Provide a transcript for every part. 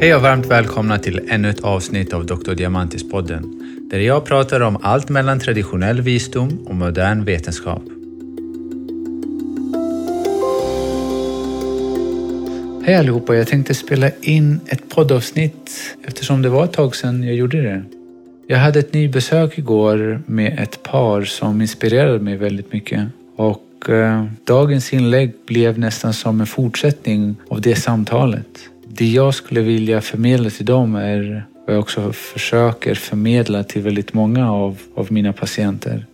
Hej och varmt välkomna till ännu ett avsnitt av Dr. Diamantis-podden, där jag pratar om allt mellan traditionell visdom och modern vetenskap. Hej allihopa, jag tänkte spela in ett poddavsnitt eftersom det var ett tag sedan jag gjorde det. Jag hade ett nybesök igår med ett par som inspirerade mig väldigt mycket. Och eh, dagens inlägg blev nästan som en fortsättning av det samtalet. Det jag skulle vilja förmedla till dem är vad jag också försöker förmedla till väldigt många av, av mina patienter.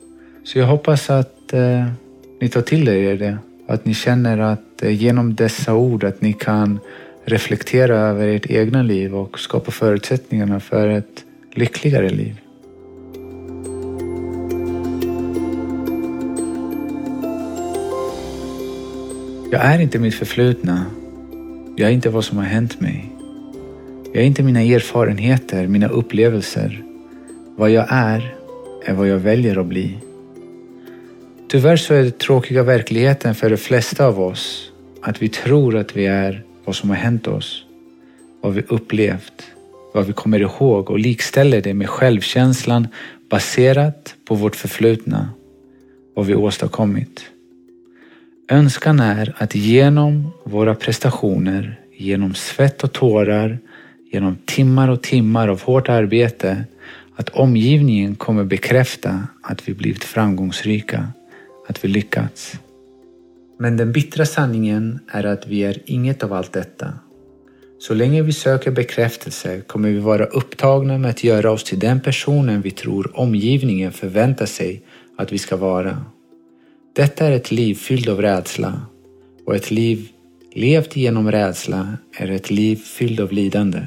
Så jag hoppas att eh, ni tar till er det. Att ni känner att eh, genom dessa ord att ni kan reflektera över ert egna liv och skapa förutsättningarna för ett lyckligare liv. Jag är inte mitt förflutna. Jag är inte vad som har hänt mig. Jag är inte mina erfarenheter, mina upplevelser. Vad jag är, är vad jag väljer att bli. Tyvärr så är det tråkiga verkligheten för de flesta av oss att vi tror att vi är vad som har hänt oss, vad vi upplevt, vad vi kommer ihåg och likställer det med självkänslan baserat på vårt förflutna, vad vi åstadkommit. Önskan är att genom våra prestationer, genom svett och tårar, genom timmar och timmar av hårt arbete, att omgivningen kommer bekräfta att vi blivit framgångsrika, att vi lyckats. Men den bittra sanningen är att vi är inget av allt detta. Så länge vi söker bekräftelse kommer vi vara upptagna med att göra oss till den personen vi tror omgivningen förväntar sig att vi ska vara. Detta är ett liv fyllt av rädsla och ett liv levt genom rädsla är ett liv fyllt av lidande.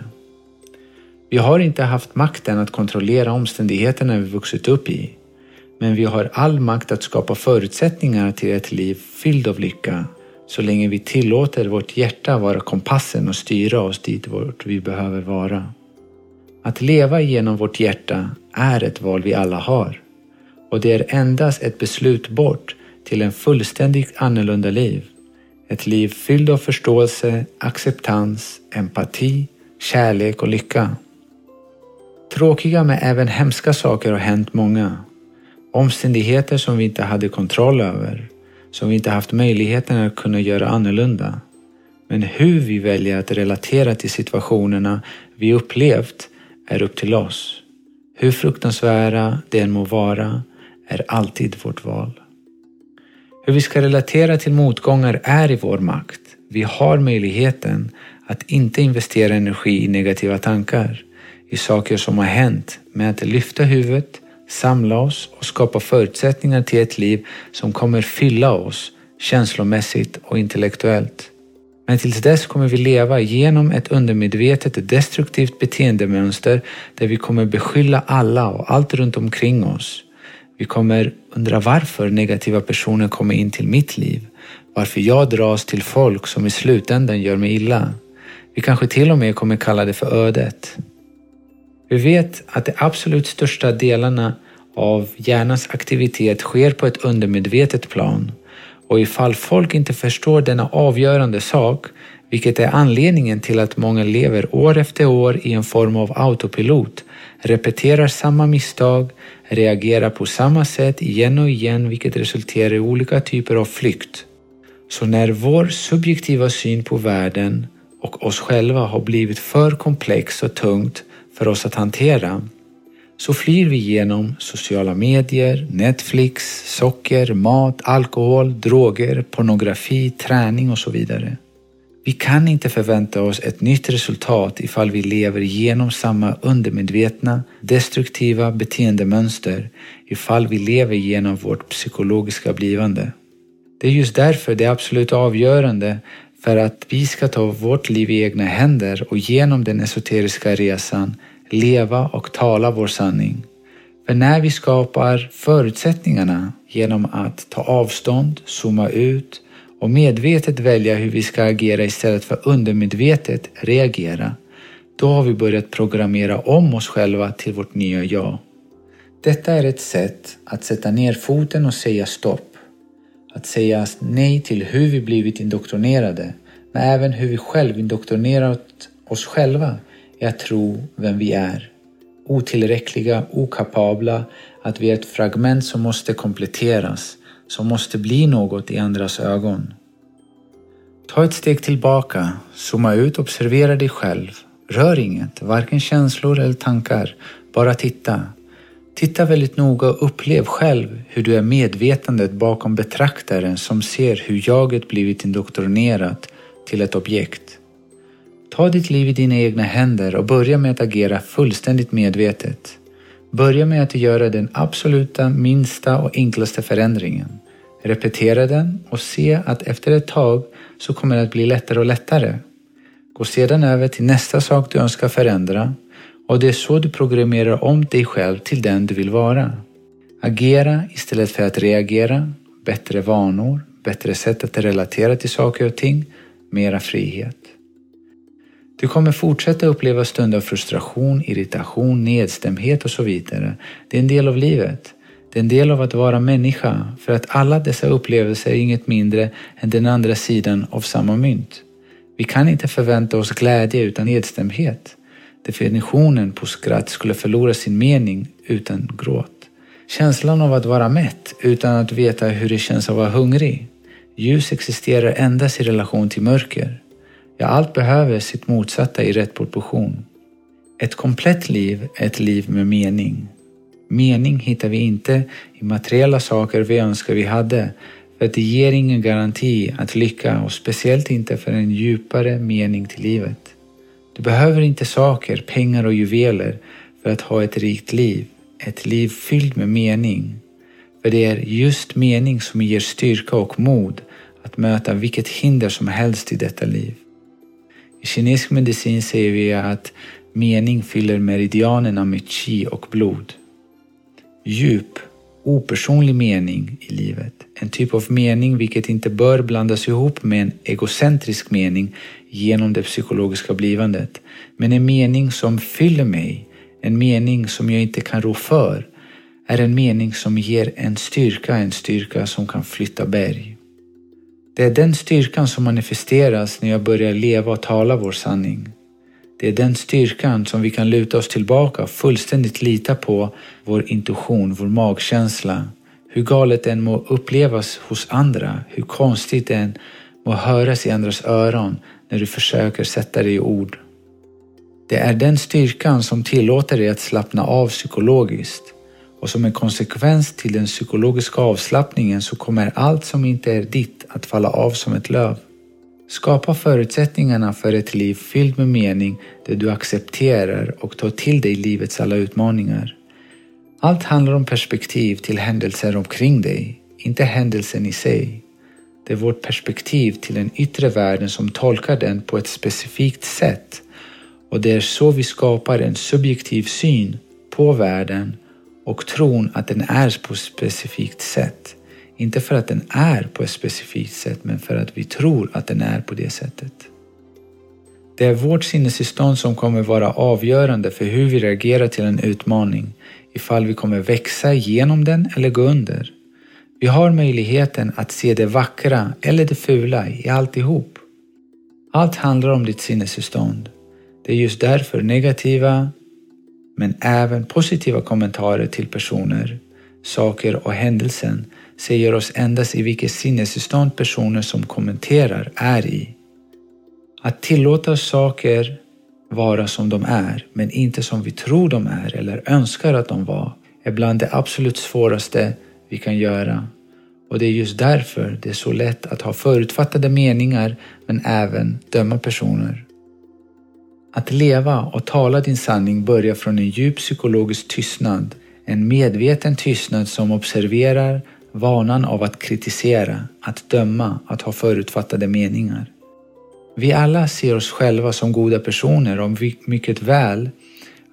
Vi har inte haft makten att kontrollera omständigheterna vi vuxit upp i, men vi har all makt att skapa förutsättningar till ett liv fyllt av lycka så länge vi tillåter vårt hjärta vara kompassen och styra oss dit vart vi behöver vara. Att leva genom vårt hjärta är ett val vi alla har och det är endast ett beslut bort till en fullständigt annorlunda liv. Ett liv fyllt av förståelse, acceptans, empati, kärlek och lycka. Tråkiga men även hemska saker har hänt många. Omständigheter som vi inte hade kontroll över, som vi inte haft möjligheten att kunna göra annorlunda. Men hur vi väljer att relatera till situationerna vi upplevt är upp till oss. Hur fruktansvärda det än må vara är alltid vårt val. Hur vi ska relatera till motgångar är i vår makt. Vi har möjligheten att inte investera energi i negativa tankar, i saker som har hänt, med att lyfta huvudet, samla oss och skapa förutsättningar till ett liv som kommer fylla oss känslomässigt och intellektuellt. Men tills dess kommer vi leva genom ett undermedvetet destruktivt beteendemönster där vi kommer beskylla alla och allt runt omkring oss vi kommer undra varför negativa personer kommer in till mitt liv. Varför jag dras till folk som i slutändan gör mig illa. Vi kanske till och med kommer kalla det för ödet. Vi vet att de absolut största delarna av hjärnans aktivitet sker på ett undermedvetet plan och ifall folk inte förstår denna avgörande sak, vilket är anledningen till att många lever år efter år i en form av autopilot, repeterar samma misstag, reagerar på samma sätt igen och igen vilket resulterar i olika typer av flykt. Så när vår subjektiva syn på världen och oss själva har blivit för komplex och tungt för oss att hantera så flyr vi genom sociala medier, Netflix, socker, mat, alkohol, droger, pornografi, träning och så vidare. Vi kan inte förvänta oss ett nytt resultat ifall vi lever genom samma undermedvetna, destruktiva beteendemönster ifall vi lever genom vårt psykologiska blivande. Det är just därför det är absolut avgörande för att vi ska ta vårt liv i egna händer och genom den esoteriska resan leva och tala vår sanning. För när vi skapar förutsättningarna genom att ta avstånd, zooma ut, och medvetet välja hur vi ska agera istället för undermedvetet reagera, då har vi börjat programmera om oss själva till vårt nya jag. Detta är ett sätt att sätta ner foten och säga stopp. Att säga nej till hur vi blivit indoktrinerade, men även hur vi själv indoktrinerat oss själva I att tro vem vi är. Otillräckliga, okapabla, att vi är ett fragment som måste kompletteras, som måste bli något i andras ögon. Ta ett steg tillbaka, zooma ut, observera dig själv. Rör inget, varken känslor eller tankar. Bara titta. Titta väldigt noga och upplev själv hur du är medvetandet bakom betraktaren som ser hur jaget blivit indoktrinerat till ett objekt. Ta ditt liv i dina egna händer och börja med att agera fullständigt medvetet. Börja med att göra den absoluta minsta och enklaste förändringen. Repetera den och se att efter ett tag så kommer det att bli lättare och lättare. Gå sedan över till nästa sak du önskar förändra och det är så du programmerar om dig själv till den du vill vara. Agera istället för att reagera, bättre vanor, bättre sätt att relatera till saker och ting, mera frihet. Du kommer fortsätta uppleva stunder av frustration, irritation, nedstämdhet och så vidare. Det är en del av livet. Det är en del av att vara människa, för att alla dessa upplevelser är inget mindre än den andra sidan av samma mynt. Vi kan inte förvänta oss glädje utan nedstämdhet. Definitionen på skratt skulle förlora sin mening utan gråt. Känslan av att vara mätt utan att veta hur det känns att vara hungrig. Ljus existerar endast i relation till mörker. Ja, allt behöver sitt motsatta i rätt proportion. Ett komplett liv är ett liv med mening. Mening hittar vi inte i materiella saker vi önskar vi hade, för att det ger ingen garanti att lycka och speciellt inte för en djupare mening till livet. Du behöver inte saker, pengar och juveler för att ha ett rikt liv, ett liv fyllt med mening. För det är just mening som ger styrka och mod att möta vilket hinder som helst i detta liv. I kinesisk medicin säger vi att mening fyller meridianerna med qi och blod. Djup, opersonlig mening i livet. En typ av mening vilket inte bör blandas ihop med en egocentrisk mening genom det psykologiska blivandet. Men en mening som fyller mig, en mening som jag inte kan rå för, är en mening som ger en styrka, en styrka som kan flytta berg. Det är den styrkan som manifesteras när jag börjar leva och tala vår sanning. Det är den styrkan som vi kan luta oss tillbaka och fullständigt lita på vår intuition, vår magkänsla. Hur galet det än må upplevas hos andra, hur konstigt det än må höras i andras öron när du försöker sätta det i ord. Det är den styrkan som tillåter dig att slappna av psykologiskt och som en konsekvens till den psykologiska avslappningen så kommer allt som inte är ditt att falla av som ett löv. Skapa förutsättningarna för ett liv fyllt med mening där du accepterar och tar till dig livets alla utmaningar. Allt handlar om perspektiv till händelser omkring dig, inte händelsen i sig. Det är vårt perspektiv till den yttre världen som tolkar den på ett specifikt sätt och det är så vi skapar en subjektiv syn på världen och tron att den är på ett specifikt sätt. Inte för att den är på ett specifikt sätt, men för att vi tror att den är på det sättet. Det är vårt sinnestillstånd som kommer vara avgörande för hur vi reagerar till en utmaning, ifall vi kommer växa genom den eller gå under. Vi har möjligheten att se det vackra eller det fula i alltihop. Allt handlar om ditt sinnestillstånd. Det är just därför negativa, men även positiva kommentarer till personer, saker och händelsen säger oss endast i vilket sinnestillstånd personer som kommenterar är i. Att tillåta saker vara som de är, men inte som vi tror de är eller önskar att de var, är bland det absolut svåraste vi kan göra. Och det är just därför det är så lätt att ha förutfattade meningar men även döma personer. Att leva och tala din sanning börjar från en djup psykologisk tystnad, en medveten tystnad som observerar vanan av att kritisera, att döma, att ha förutfattade meningar. Vi alla ser oss själva som goda personer och mycket väl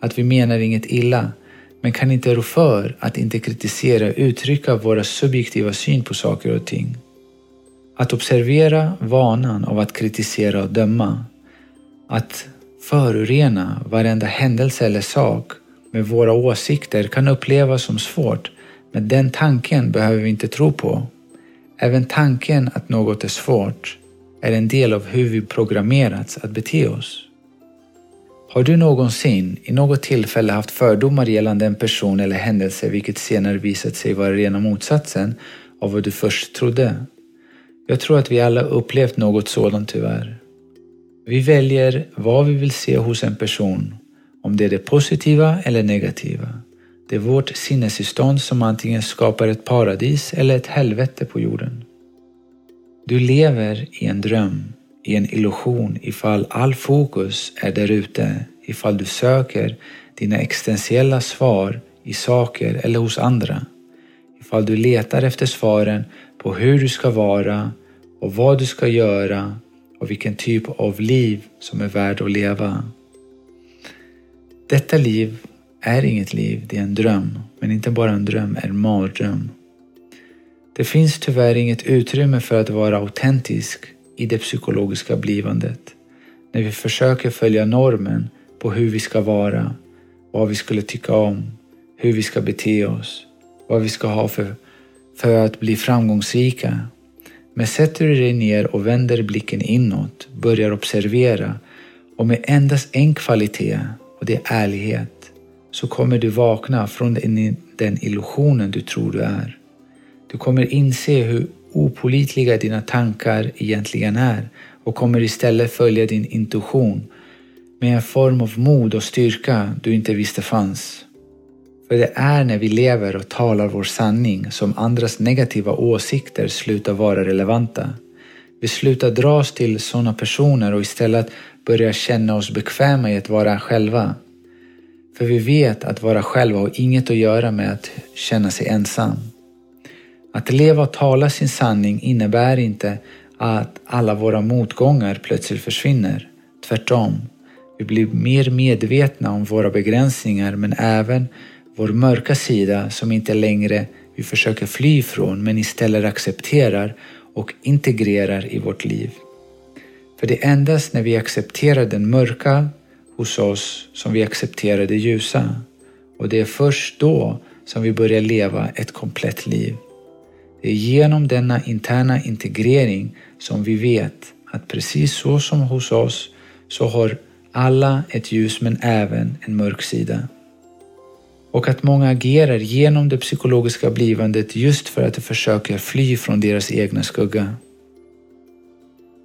att vi menar inget illa men kan inte rå för att inte kritisera och uttrycka våra subjektiva syn på saker och ting. Att observera vanan av att kritisera och döma, att förorena varenda händelse eller sak med våra åsikter kan upplevas som svårt men den tanken behöver vi inte tro på. Även tanken att något är svårt är en del av hur vi programmerats att bete oss. Har du någonsin i något tillfälle haft fördomar gällande en person eller händelse vilket senare visat sig vara rena motsatsen av vad du först trodde? Jag tror att vi alla upplevt något sådant tyvärr. Vi väljer vad vi vill se hos en person, om det är det positiva eller negativa. Det är vårt sinnestillstånd som antingen skapar ett paradis eller ett helvete på jorden. Du lever i en dröm, i en illusion ifall all fokus är där ute, ifall du söker dina existentiella svar i saker eller hos andra. Ifall du letar efter svaren på hur du ska vara och vad du ska göra och vilken typ av liv som är värd att leva. Detta liv är inget liv, det är en dröm. Men inte bara en dröm, en mardröm. Det finns tyvärr inget utrymme för att vara autentisk i det psykologiska blivandet. När vi försöker följa normen på hur vi ska vara, vad vi skulle tycka om, hur vi ska bete oss, vad vi ska ha för, för att bli framgångsrika. Men sätter du dig ner och vänder blicken inåt, börjar observera och med endast en kvalitet och det är ärlighet så kommer du vakna från den illusionen du tror du är. Du kommer inse hur opolitliga dina tankar egentligen är och kommer istället följa din intuition med en form av mod och styrka du inte visste fanns. För det är när vi lever och talar vår sanning som andras negativa åsikter slutar vara relevanta. Vi slutar dras till sådana personer och istället börjar känna oss bekväma i att vara själva. För vi vet att vara själva har inget att göra med att känna sig ensam. Att leva och tala sin sanning innebär inte att alla våra motgångar plötsligt försvinner. Tvärtom. Vi blir mer medvetna om våra begränsningar men även vår mörka sida som inte längre vi försöker fly från men istället accepterar och integrerar i vårt liv. För det är endast när vi accepterar den mörka hos oss som vi accepterar det ljusa och det är först då som vi börjar leva ett komplett liv. Det är genom denna interna integrering som vi vet att precis så som hos oss så har alla ett ljus men även en mörk sida. Och att många agerar genom det psykologiska blivandet just för att de försöker fly från deras egna skugga.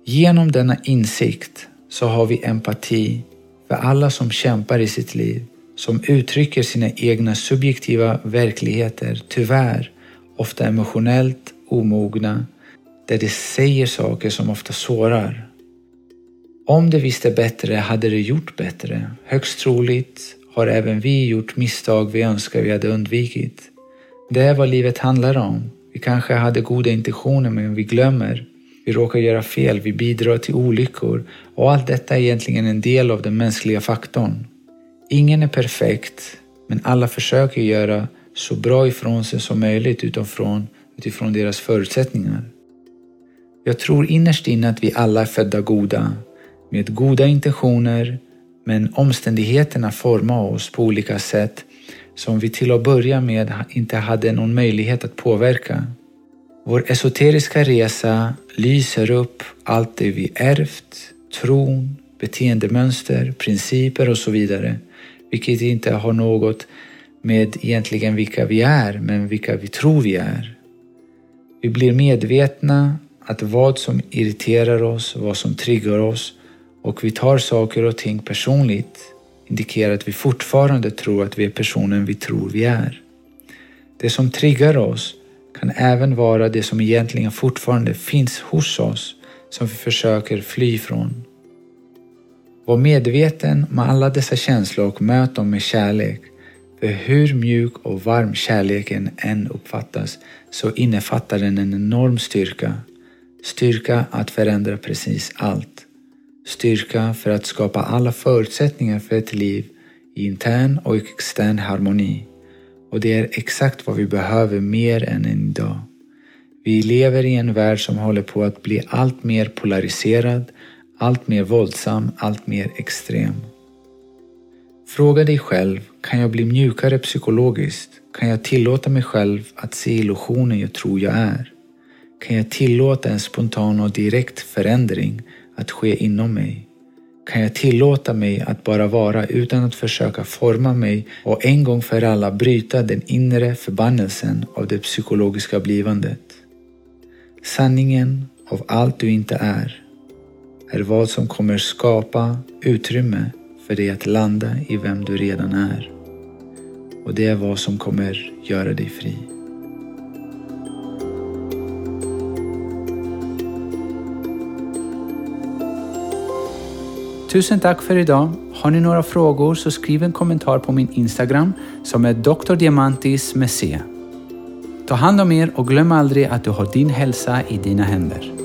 Genom denna insikt så har vi empati för alla som kämpar i sitt liv, som uttrycker sina egna subjektiva verkligheter, tyvärr ofta emotionellt omogna, där de säger saker som ofta sårar. Om de visste bättre hade de gjort bättre. Högst troligt har även vi gjort misstag vi önskar vi hade undvikit. Det är vad livet handlar om. Vi kanske hade goda intentioner men vi glömmer. Vi råkar göra fel, vi bidrar till olyckor och allt detta är egentligen en del av den mänskliga faktorn. Ingen är perfekt, men alla försöker göra så bra ifrån sig som möjligt utifrån, utifrån deras förutsättningar. Jag tror innerst inne att vi alla är födda goda, med goda intentioner, men omständigheterna formar oss på olika sätt som vi till att börja med inte hade någon möjlighet att påverka. Vår esoteriska resa lyser upp allt det vi ärvt, tron, beteendemönster, principer och så vidare, vilket inte har något med egentligen vilka vi är, men vilka vi tror vi är. Vi blir medvetna att vad som irriterar oss, vad som triggar oss och vi tar saker och ting personligt indikerar att vi fortfarande tror att vi är personen vi tror vi är. Det som triggar oss kan även vara det som egentligen fortfarande finns hos oss som vi försöker fly från. Var medveten med alla dessa känslor och möt dem med kärlek. För hur mjuk och varm kärleken än uppfattas så innefattar den en enorm styrka. Styrka att förändra precis allt. Styrka för att skapa alla förutsättningar för ett liv i intern och extern harmoni. Och det är exakt vad vi behöver mer än idag. Vi lever i en värld som håller på att bli allt mer polariserad, allt mer våldsam, allt mer extrem. Fråga dig själv, kan jag bli mjukare psykologiskt? Kan jag tillåta mig själv att se illusionen jag tror jag är? Kan jag tillåta en spontan och direkt förändring att ske inom mig? Kan jag tillåta mig att bara vara utan att försöka forma mig och en gång för alla bryta den inre förbannelsen av det psykologiska blivandet. Sanningen av allt du inte är är vad som kommer skapa utrymme för dig att landa i vem du redan är. Och det är vad som kommer göra dig fri. Tusen tack för idag. Har ni några frågor så skriv en kommentar på min Instagram som är Dr. Diamantis med C. Ta hand om er och glöm aldrig att du har din hälsa i dina händer.